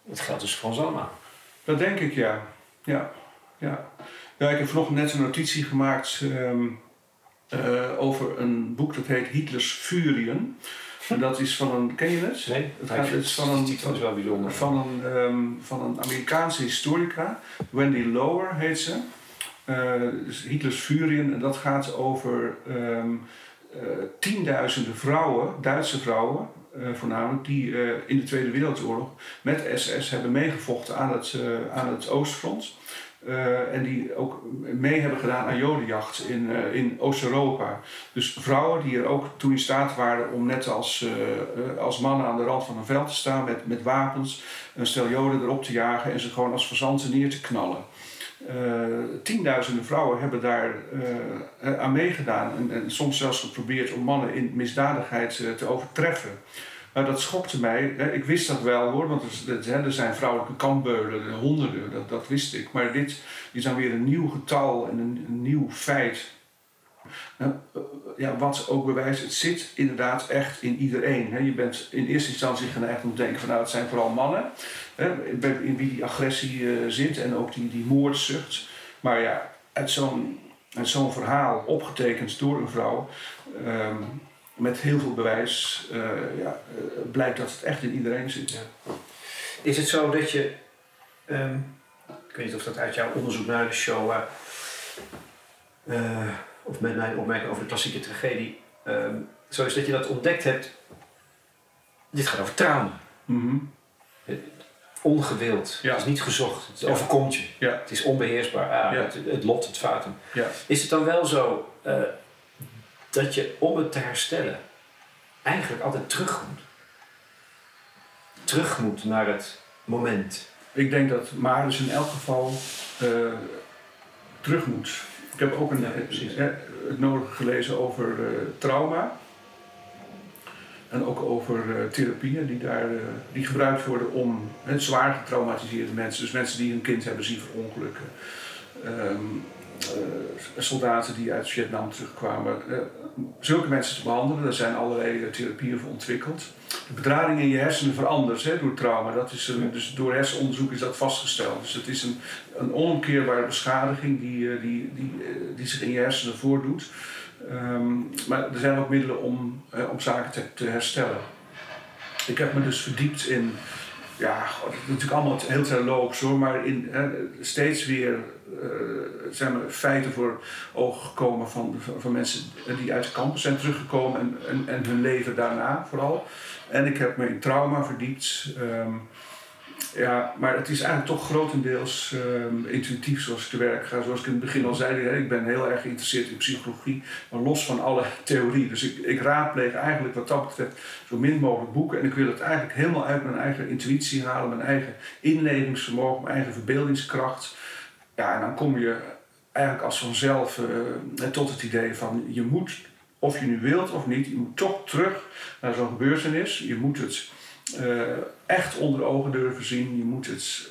Dat geldt dus voor ons allemaal. Dat denk ik, ja. Ja, ja. ja ik heb vanochtend net een notitie gemaakt um, uh, over een boek dat heet Hitlers Furien. En dat is van een, ken je het? Nee, het gaat is van een, van, is wel bijzonder. Van een, um, van een Amerikaanse historica, Wendy Lower heet ze. Uh, dus Hitlers Furien, en dat gaat over um, uh, tienduizenden vrouwen, Duitse vrouwen uh, voornamelijk, die in de Tweede Wereldoorlog met SS hebben meegevochten aan het, aan het Oostfront. en die ook mee hebben gedaan aan jodenjacht in, in Oost-Europa. Dus vrouwen die er ook toe in staat waren om net als, als mannen aan de rand van een veld te staan met, met wapens, een stel joden erop te jagen en ze gewoon als verzanten neer te knallen. Uh, tienduizenden vrouwen hebben daar uh, aan meegedaan en, soms zelfs geprobeerd om mannen in misdadigheid uh, te overtreffen. Nou, dat schokte mij. Ik wist dat wel hoor, want er, zijn vrouwelijke kampbeulen, honderden, dat, dat, wist ik. Maar dit is dan weer een nieuw getal en een nieuw feit. Nou, ja, wat ook bewijst, het zit inderdaad echt in iedereen. Je bent in eerste instantie geneigd om te denken van nou het zijn vooral mannen in wie die agressie uh, zit en ook die, die moordzucht. Maar ja, uit zo'n zo'n verhaal, opgetekend door een vrouw, um, met heel veel bewijs, uh, ja, uh, blijkt dat het echt in iedereen zit. Ja. Is het zo dat je, um, ik weet niet of dat uit jouw onderzoek naar de show, of met mijn opmerking over de klassieke tragedie, um, zo is dat je dat ontdekt hebt, dit gaat over trauma. Mm -hmm ongewild. Het is niet gezocht. Het overkomt je. Ja. Het is onbeheersbaar. Ah, het, het, lot, het fatum. Ja. Is het dan wel zo uh, dat je om het te herstellen eigenlijk altijd terug moet? Terug moet naar het moment. Ik denk dat Marius in elk geval uh, terug moet. Ik heb ook een, ja, het nodige gelezen over uh, trauma. En ook over uh, therapieën die, daar, uh, die gebruikt worden om uh, zwaar getraumatiseerde mensen, dus mensen die hun kind hebben zien verongelukken, um, soldaten die uit Vietnam terugkwamen, zulke mensen te behandelen. Daar zijn allerlei therapieën voor ontwikkeld. De bedrading in je hersenen verandert hè, door trauma. Dat is een, dus door hersenonderzoek is dat vastgesteld. Dus het is een, een onomkeerbare beschadiging die, die, die, die zich in je hersenen voordoet. Um, maar er zijn ook middelen om, uh, om zaken te, te, herstellen. Ik heb me dus verdiept in, ja, natuurlijk allemaal heel terloops hoor, maar in, uh, steeds weer zijn er feiten voor ogen gekomen van, van, mensen die uit campus zijn teruggekomen en, en, en, hun leven daarna vooral. En ik heb me in trauma verdiept. Um, ja, maar het is eigenlijk toch grotendeels uh, intuïtief zoals ik te werk ga. Zoals ik in het begin al zei, ik ben heel erg geïnteresseerd in psychologie, maar los van alle theorie. Dus ik, ik raadpleeg eigenlijk wat dat betreft zo min mogelijk boeken. En ik wil het eigenlijk helemaal uit mijn eigen intuïtie halen, mijn eigen inlevingsvermogen, mijn eigen verbeeldingskracht. Ja, en dan kom je eigenlijk als vanzelf uh, tot het idee van je moet, of je nu wilt of niet, je moet toch terug naar zo'n gebeurtenis. Je moet het uh, echt onder ogen durven zien. Je moet het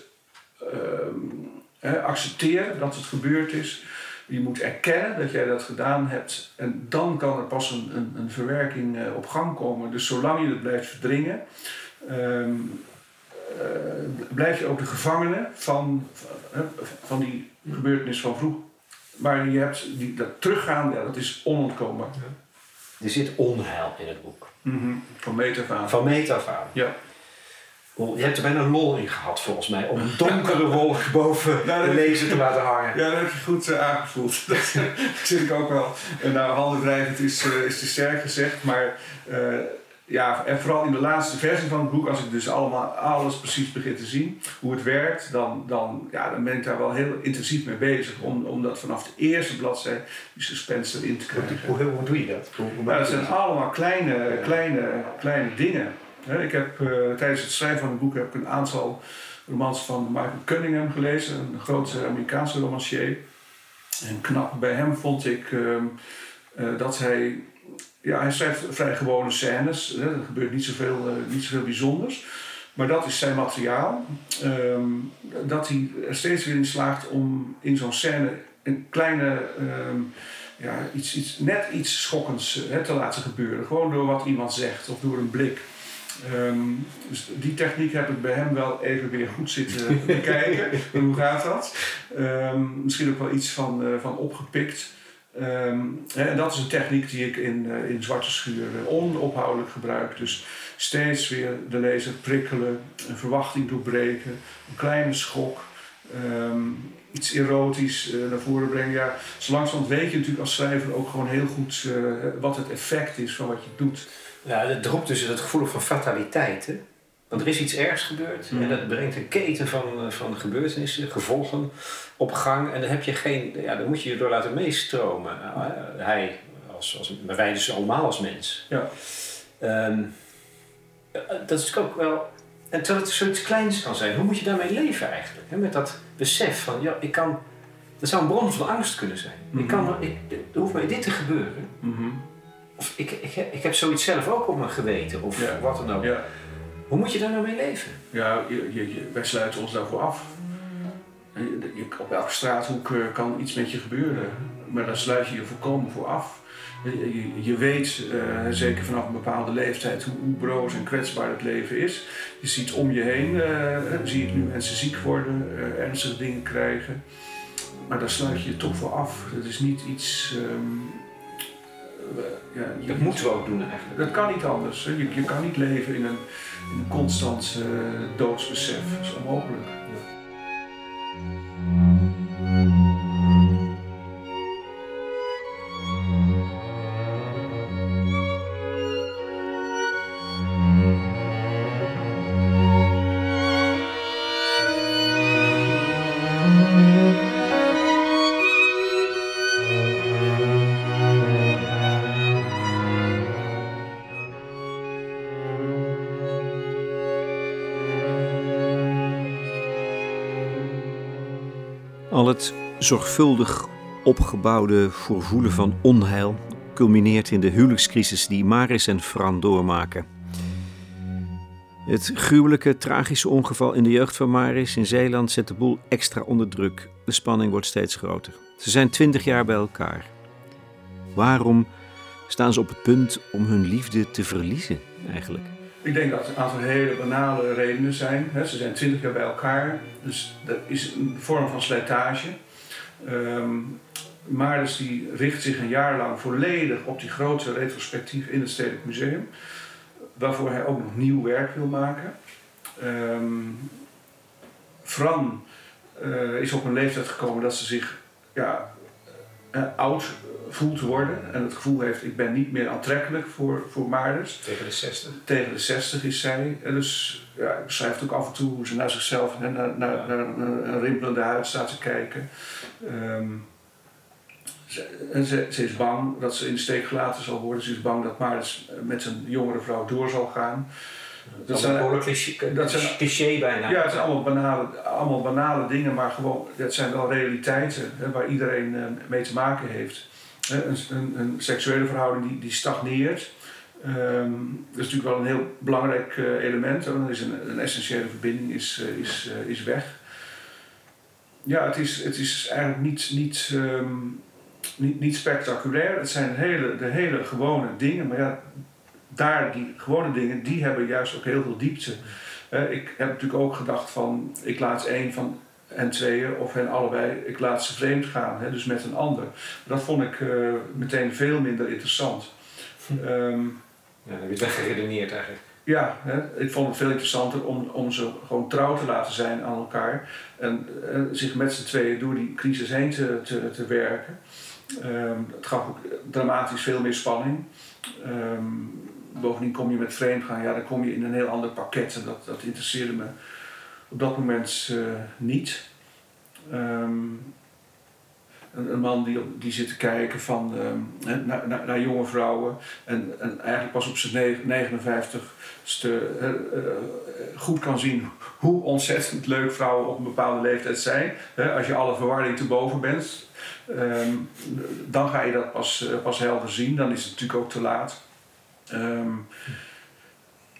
uh, accepteren dat het gebeurd is. Je moet erkennen dat jij dat gedaan hebt. En dan kan er pas een, een, een verwerking op gang komen. Dus zolang je het blijft verdringen, ehm, blijf je ook de gevangene van, van, van die gebeurtenis van vroeg. Maar je hebt die, dat teruggaan, ja, dat is onontkoombaar. Er zit onheil in het boek. Mm -hmm. Van metafaan. Van metafaan. Ja. Je hebt er bijna lol in gehad volgens mij, om een <laughs> donkere wolk boven de lezer te laten hangen. Ja, dat heb je goed uh, aangevoeld. <laughs> dat zit ik ook wel. Uh, nou, handdreigend is, uh, is te sterk gezegd, maar ja, en vooral in de laatste versie van het boek, als ik dus allemaal alles precies begin te zien, hoe het werkt, dan, dan, ja, dan ben ik daar wel heel intensief mee bezig. Om, om dat vanaf de eerste bladzijde die suspense erin te krijgen. Hoe, hoe, hoe doe je dat? Hoe, nou, dat zijn allemaal kleine, kleine, kleine dingen. Ik heb uh, tijdens het schrijven van het boek heb ik een aantal romans van Michael Cunningham gelezen, een grote Amerikaanse romancier. En knap bij hem vond ik uh, uh, dat hij ja, hij schrijft vrij gewone scènes. Hè. Er gebeurt niet zoveel, uh, niet zoveel bijzonders. Maar dat is zijn materiaal. Um, dat hij er steeds weer in slaagt om in zo'n scène een kleine, um, ja, iets, iets, net iets schokkends hè, te laten gebeuren. Gewoon door wat iemand zegt of door een blik. Um, dus die techniek heb ik bij hem wel even weer goed zitten <laughs> bekijken. hoe gaat dat? misschien ook wel iets van, uh, van opgepikt. Um, en dat is een techniek die ik in, uh, in Zwarte Schuur uh, onophoudelijk gebruik. Dus steeds weer de lezer prikkelen, een verwachting doorbreken, een kleine schok, um, iets erotisch uh, naar voren brengen. Ja, zo langzamerhand weet je natuurlijk als schrijver ook gewoon heel goed wat het effect is van wat je doet. Ja, het roept dus het gevoel van fataliteit. Hè? Want er is iets ergs gebeurd en dat brengt een keten van, van gebeurtenissen, gevolgen op gang. En dan heb je geen, ja, dan moet je je door laten meestromen. Nou, hij, als, als, maar wij dus allemaal als mens. Ja. Um, dat is ook wel. En terwijl het zoiets kleins kan zijn, hoe moet je daarmee leven eigenlijk? He, met dat besef van, ja, ik kan. Dat zou een bron van angst kunnen zijn. Mm -hmm. Ik kan, ik, er hoeft mij dit te gebeuren. Mm -hmm. Of ik, ik, ik heb zoiets zelf ook op mijn geweten, of ja. wat dan ook. Ja. Hoe moet je daar nou mee leven? Ja, je, je, wij sluiten ons daarvoor af. Je, op elke straathoek kan iets met je gebeuren, maar daar sluit je je volkomen voor af. Je, je weet, uh, zeker vanaf een bepaalde leeftijd, hoe, hoe broos en kwetsbaar het leven is. Je ziet om je heen, uh, zie je nu mensen ziek worden, uh, ernstige dingen krijgen. Maar daar sluit je je toch voor af. Dat is niet iets. Um, ja, dat moeten we ook doen eigenlijk. Dat kan niet anders. Hè. Je, je kan niet leven in een, in een constant doodsbesef. Dat is onmogelijk. Zorgvuldig opgebouwde voorvoelen van onheil culmineert in de huwelijkscrisis die Maris en Fran doormaken. Het gruwelijke, tragische ongeval in de jeugd van Maris in Zeeland zet de boel extra onder druk. De spanning wordt steeds groter. Ze zijn twintig jaar bij elkaar. Waarom staan ze op het punt om hun liefde te verliezen eigenlijk? Ik denk dat er een aantal hele banale redenen zijn. Ze zijn twintig jaar bij elkaar, dus dat is een vorm van slijtage. Um, Maris die richt zich een jaar lang volledig op die grote retrospectief in het Stedelijk Museum, waarvoor hij ook nog nieuw werk wil maken. Um, Fran uh, is op een leeftijd gekomen dat ze zich ja, uh, oud voelt worden en het gevoel heeft, ik ben niet meer aantrekkelijk voor, voor Maris. Tegen de 60. Tegen de 60 is zij. En dus ja, beschrijft ook af en toe hoe ze naar zichzelf en naar, naar, een rimpelende huid staat te kijken. Um, ze, en ze, ze, is bang dat ze in de steek gelaten zal worden. Ze is bang dat Maris met zijn jongere vrouw door zal gaan. Dat, zijn een cliché, dat zijn, cliché bijna. Ja, het zijn allemaal banale, allemaal banale dingen, maar gewoon, het zijn wel realiteiten hè, waar iedereen uh, mee te maken heeft. Een, een, een, seksuele verhouding die, die stagneert. Um, dat is natuurlijk wel een heel belangrijk uh, element. Dan is een, een essentiële verbinding is, uh, is, uh, is weg. Ja, het is, het is eigenlijk niet, niet, um, niet, niet spectaculair. Het zijn hele, de hele gewone dingen. Maar ja, daar, die gewone dingen, die hebben juist ook heel veel diepte. ik heb natuurlijk ook gedacht van, ik laat een van en tweeën of hen allebei, ik laat ze vreemd gaan, hè, dus met een ander. Dat vond ik uh, meteen veel minder interessant. Um, ja, dan heb je het weggeredeneerd eigenlijk. ja, hè, ik vond het veel interessanter om, om ze gewoon trouw te laten zijn aan elkaar. En eh, zich met z'n tweeën door die crisis heen te, te, te werken. Ehm, het gaf ook dramatisch veel meer spanning. Ehm, bovendien kom je met vreemdgaan, ja, dan kom je in een heel ander pakket. En dat, dat interesseerde me op dat moment uh, niet. Um, een, een, man die, die zit te kijken van, naar, naar, naar, jonge vrouwen en, en eigenlijk pas op zijn 59ste uh, goed kan zien hoe ontzettend leuk vrouwen op een bepaalde leeftijd zijn. als je alle verwarring te boven bent, um, dan ga je dat pas, pas helder zien. Dan is het natuurlijk ook te laat. Um,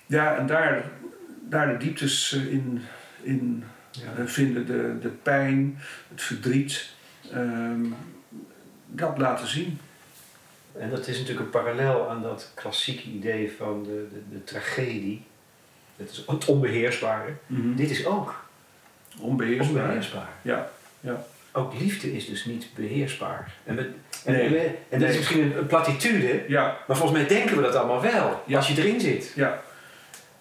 ja, en daar, daar de dieptes in, in ja. vinden, de, de pijn, het verdriet, um, dat laten zien. En dat is natuurlijk een parallel aan dat klassieke idee van de, de, de tragedie. Het, is het onbeheersbare. Mm -hmm. Dit is ook onbeheersbaar. onbeheersbaar. Ja, ja. Ook liefde is dus niet beheersbaar. En, we, en, nee. en, we, en dat is misschien een, een platitude, ja. maar volgens mij denken we dat allemaal wel, ja. als je erin zit. Ja,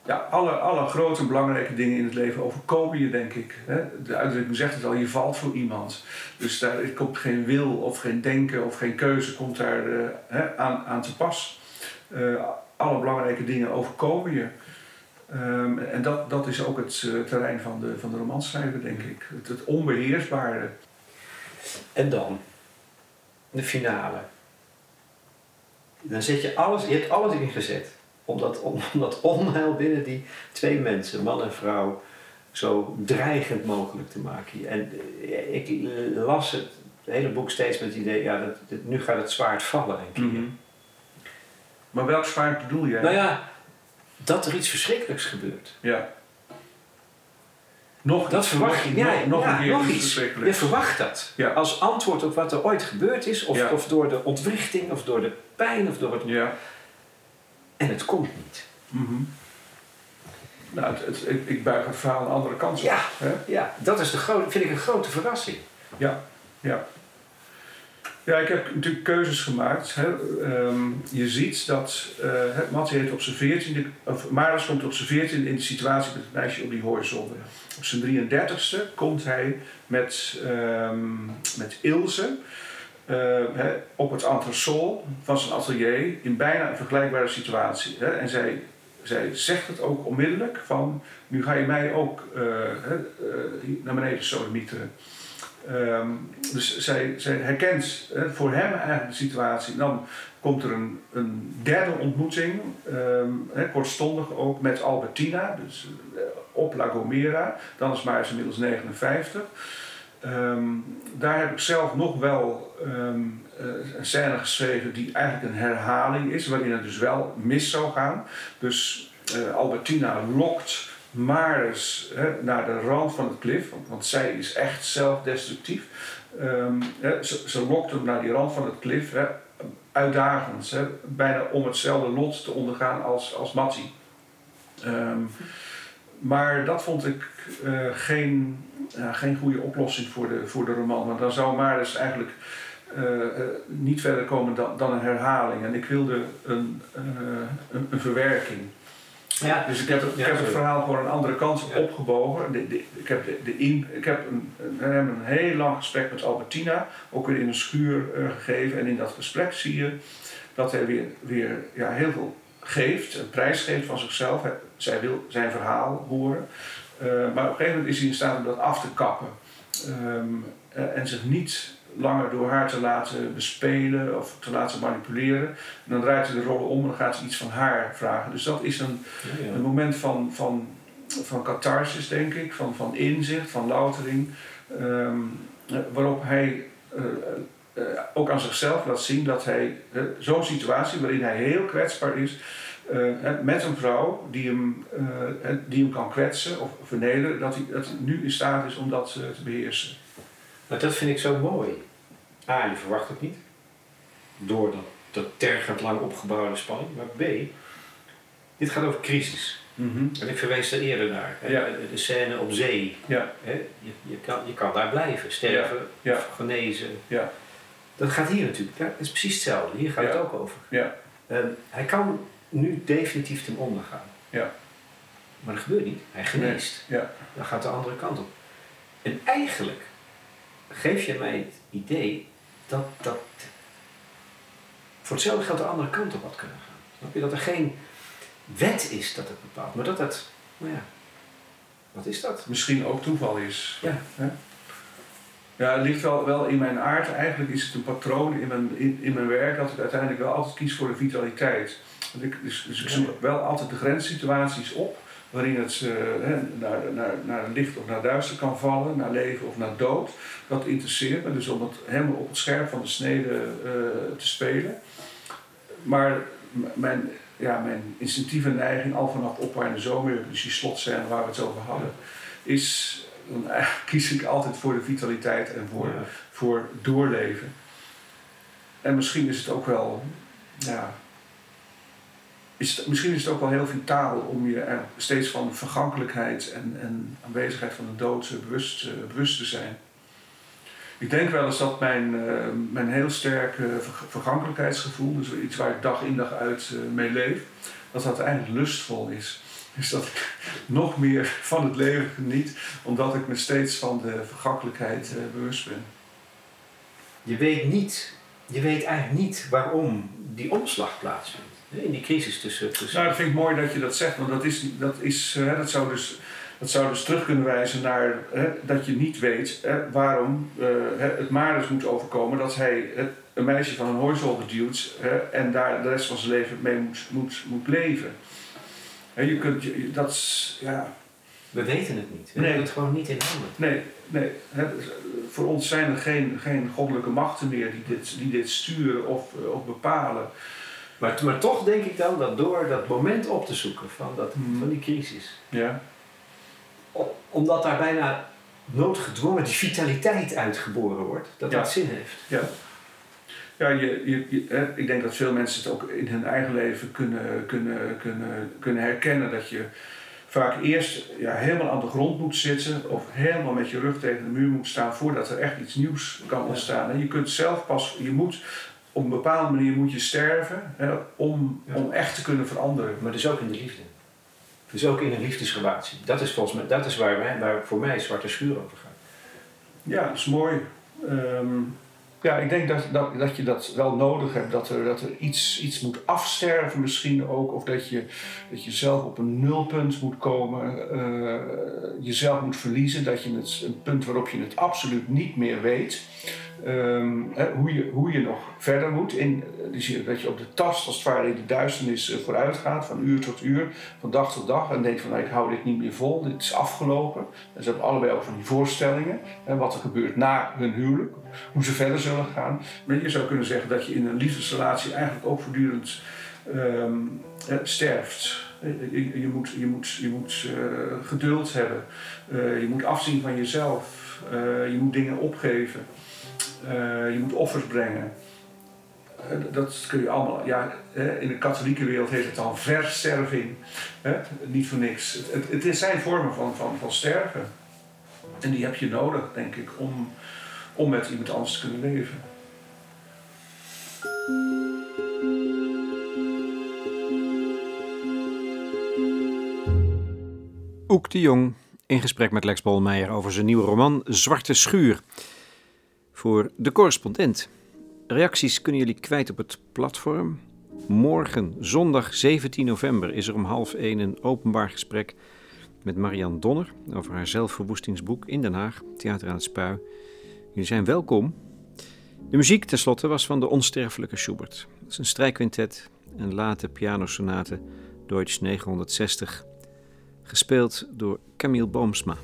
ja alle, alle grote belangrijke dingen in het leven overkomen je, denk ik. De uitdrukking zegt het al, je valt voor iemand. Dus daar komt geen wil of geen denken of geen keuze komt daar uh, aan, aan te pas. Uh, alle belangrijke dingen overkomen je. Um, en dat, dat is ook het uh, terrein van de, van de romanschrijver, denk ik. Het, het onbeheersbare. En dan, de finale. Dan zet je alles, je hebt alles erin gezet. Om dat, om, om dat onheil binnen die twee mensen, man en vrouw, zo dreigend mogelijk te maken. En ik las het, het hele boek steeds met het idee, ja, dat, dat, nu gaat het zwaard vallen een keer. Mm -hmm. Maar welk zwaard bedoel jij? Nou ja, dat er iets verschrikkelijks gebeurt. Ja. Nog dat verwacht je. Ja, nog, ja, een nog iets iets. Je verwacht dat. Ja. Als antwoord op wat er ooit gebeurd is, of, of door de ontwrichting, of door de pijn, of door het. Ja. En het komt niet. Mhm. Nou, het, het, ik, ik buig het verhaal aan de andere kant op. Ja. Hè? Ja, dat is de grote, vind ik een grote verrassing. Ja, ja. Ja, ik heb natuurlijk keuzes gemaakt. Hè. Ehm, je ziet dat uh, heeft op zijn veertiende, of Marius komt op zijn veertiende in de situatie met het meisje op die horizon. Op zijn 33ste komt hij met, ehm, met Ilse uh, hè, op het entresol van zijn atelier in bijna een vergelijkbare situatie. Hè. En zij, zij zegt het ook onmiddellijk van nu ga je mij ook uh, naar beneden sodemieteren. Um, dus zij, zij herkent hè, voor hem eigenlijk de situatie. Dan komt er een, een derde ontmoeting, um, hè, kortstondig ook met Albertina, dus uh, op La Gomera. Dan is Marius inmiddels 59. Um, daar heb ik zelf nog wel uh, een scène geschreven die eigenlijk een herhaling is, waarin het dus wel mis zou gaan. Dus uh, Albertina lokt Maris hè, naar de rand van het klif, want, zij is echt zelfdestructief. Um, hè, ze, ze lokt hem naar die rand van het klif, hè, uitdagend, hè, bijna om hetzelfde lot te ondergaan als, als Mattie. Um, maar dat vond ik uh, geen, geen goede oplossing voor de, voor de roman, want dan zou Maris eigenlijk uh, niet verder komen dan, dan een herhaling. En ik wilde een, een, een verwerking. Ja, dus ik heb, het, ik heb het verhaal gewoon een andere kant ja. opgebogen. De, de, ik heb, de, de in, ik heb een, een, een, heel lang gesprek met Albertina, ook weer in een schuur uh, gegeven. En in dat gesprek zie je dat hij weer, weer ja, heel veel geeft, een prijs geeft van zichzelf. Hij, zij wil zijn verhaal horen. Uh, maar op een gegeven moment is hij in staat om dat af te kappen. Um, uh, en zich niet langer door haar te laten bespelen of te laten manipuleren. En dan draait hij de rollen om en dan gaat hij iets van haar vragen. Dus dat is een, ja, ja. een moment van, van, van catharsis, denk ik, van, van inzicht, van loutering, um, waarop hij uh, uh, ook aan zichzelf laat zien dat hij uh, zo'n situatie waarin hij heel kwetsbaar is, met een vrouw die hem, die hem kan kwetsen of vernederen, dat hij, dat hij nu in staat is om dat te beheersen. Maar dat vind ik zo mooi. A, je verwacht het niet. Door dat, dat tergend lang opgebouwde spanning. Maar B, dit gaat over crisis. Mm -hmm. En ik verwees er eerder naar. Ja. De scène op zee. Ja. Je, je, kan, je kan daar blijven, sterven, Ja. Of genezen. Ja. Dat gaat hier natuurlijk. Ja, het is precies hetzelfde. Hier gaat het ook over. Ja. Um, hij kan nu definitief ten onder gaan. Ja. Maar dat gebeurt niet. Hij geneest. Ja. Dan gaat de andere kant op. En eigenlijk geef je mij het idee dat dat voor hetzelfde geld de andere kant op had kunnen gaan. Snap je? Dat er geen wet is dat het bepaalt, maar dat het, nou ja, wat is dat? Misschien ook toeval is. Ja. Ja, het ligt wel, wel in mijn aard. Eigenlijk is het een patroon in mijn, in, in mijn werk dat ik uiteindelijk wel altijd kies voor de vitaliteit. Dus, dus ik zoek wel altijd de grenssituaties op waarin het uh, naar, naar, naar licht of naar duister kan vallen, naar leven of naar dood. Dat interesseert me, dus om het helemaal op het scherp van de snede uh, te spelen. Maar mijn, ja, mijn instinctieve neiging, al vanaf Opwaar in de Zomer, dus die slotscène waar we het over hadden, is, dan <laughs> kies ik altijd voor de vitaliteit en voor, ja. voor doorleven. En misschien is het ook wel, ja, is misschien is het ook wel heel vitaal om je er steeds van vergankelijkheid en, en aanwezigheid van de dood bewust, uh, bewust te zijn. Ik denk wel eens dat mijn, uh, mijn heel sterke vergankelijkheidsgevoel, dus iets waar ik dag in dag uit mee leef, dat dat eigenlijk lustvol is. Dus dat ik <laughs> nog meer van het leven geniet, omdat ik me steeds van de vergankelijkheid bewust ben. Je weet niet, je weet eigenlijk niet waarom die omslag plaatsvindt. In die crisis tussen, tussen... Nou, dat vind ik mooi dat je dat zegt, want dat, is, dat, is, uh, dat, zou, dus, dat zou dus terug kunnen wijzen naar uh, dat je niet weet uh, waarom het Marius moet overkomen dat hij een meisje van een hooizol geduwd en daar de rest van zijn leven mee moet, moet, moet leven. je kunt, je, dat is, ja... We weten het niet. We nee. hebben het gewoon niet in handen. Nee, nee. voor ons zijn er geen, geen goddelijke machten meer die dit, die dit sturen of, of bepalen. Maar, maar toch denk ik dan dat door dat moment op te zoeken van, dat, hmm. van die crisis, ja. omdat daar bijna noodgedwongen die vitaliteit uitgeboren wordt, dat ja. dat zin heeft. Ja, ja je, je, je, ik denk dat veel mensen het ook in hun eigen leven kunnen, kunnen, kunnen, kunnen herkennen. Dat je vaak eerst ja, helemaal aan de grond moet zitten of helemaal met je rug tegen de muur moet staan voordat er echt iets nieuws kan ontstaan. En je kunt zelf pas, je moet op een bepaalde manier moet je sterven hè, om, ja. om echt te kunnen veranderen. Maar dus ook in de liefde. Dus ook in een liefdesrelatie. Dat is volgens mij, dat is waar, wij, waar voor mij Zwarte Schuur over gaat. Ja, dat is mooi. Um, ja, ik denk dat, dat, dat je dat wel nodig hebt. Dat er, dat er iets, iets moet afsterven misschien ook. Of dat je, dat je zelf op een nulpunt moet komen. Uh, jezelf moet verliezen. Dat je het, een punt waarop je het absoluut niet meer weet. Hè, hoe, je, hoe je nog verder moet. In, dus je, dat je op de tast als het ware in de duisternis uh, vooruit gaat. Van uur tot uur. Van dag tot dag. En denkt van nou, ik hou dit niet meer vol. Dit is afgelopen. En ze hebben allebei ook van die voorstellingen. Hè, wat er gebeurt na hun huwelijk. Hoe ze verder zullen gaan. Maar je zou kunnen zeggen dat je in een liefdesrelatie eigenlijk ook voortdurend um, eh, sterft. Je, je, moet, je moet, je moet geduld hebben. Je moet afzien van jezelf. je moet dingen opgeven. Uh, je moet offers brengen. Uh, dat kun je allemaal. Ja, in de katholieke wereld heet het dan versterving. Niet voor niks. Het, het, het zijn vormen van, van, van sterven. En die heb je nodig, denk ik, om, om met iemand anders te kunnen leven. Oek de Jong in gesprek met Lex Bolmeijer over zijn nieuwe roman Zwarte Schuur voor de correspondent. Reacties kunnen jullie kwijt op het platform. Morgen, zondag 17 november, is er om half 1 een openbaar gesprek met Marianne Donner over haar zelfverwoestingsboek in Den Haag, Theater aan het Spui. Jullie zijn welkom. De muziek tenslotte was van de onsterfelijke Schubert. Het is een strijkquintet en late pianosonate Deutsch 960, gespeeld door Camille Boomsma.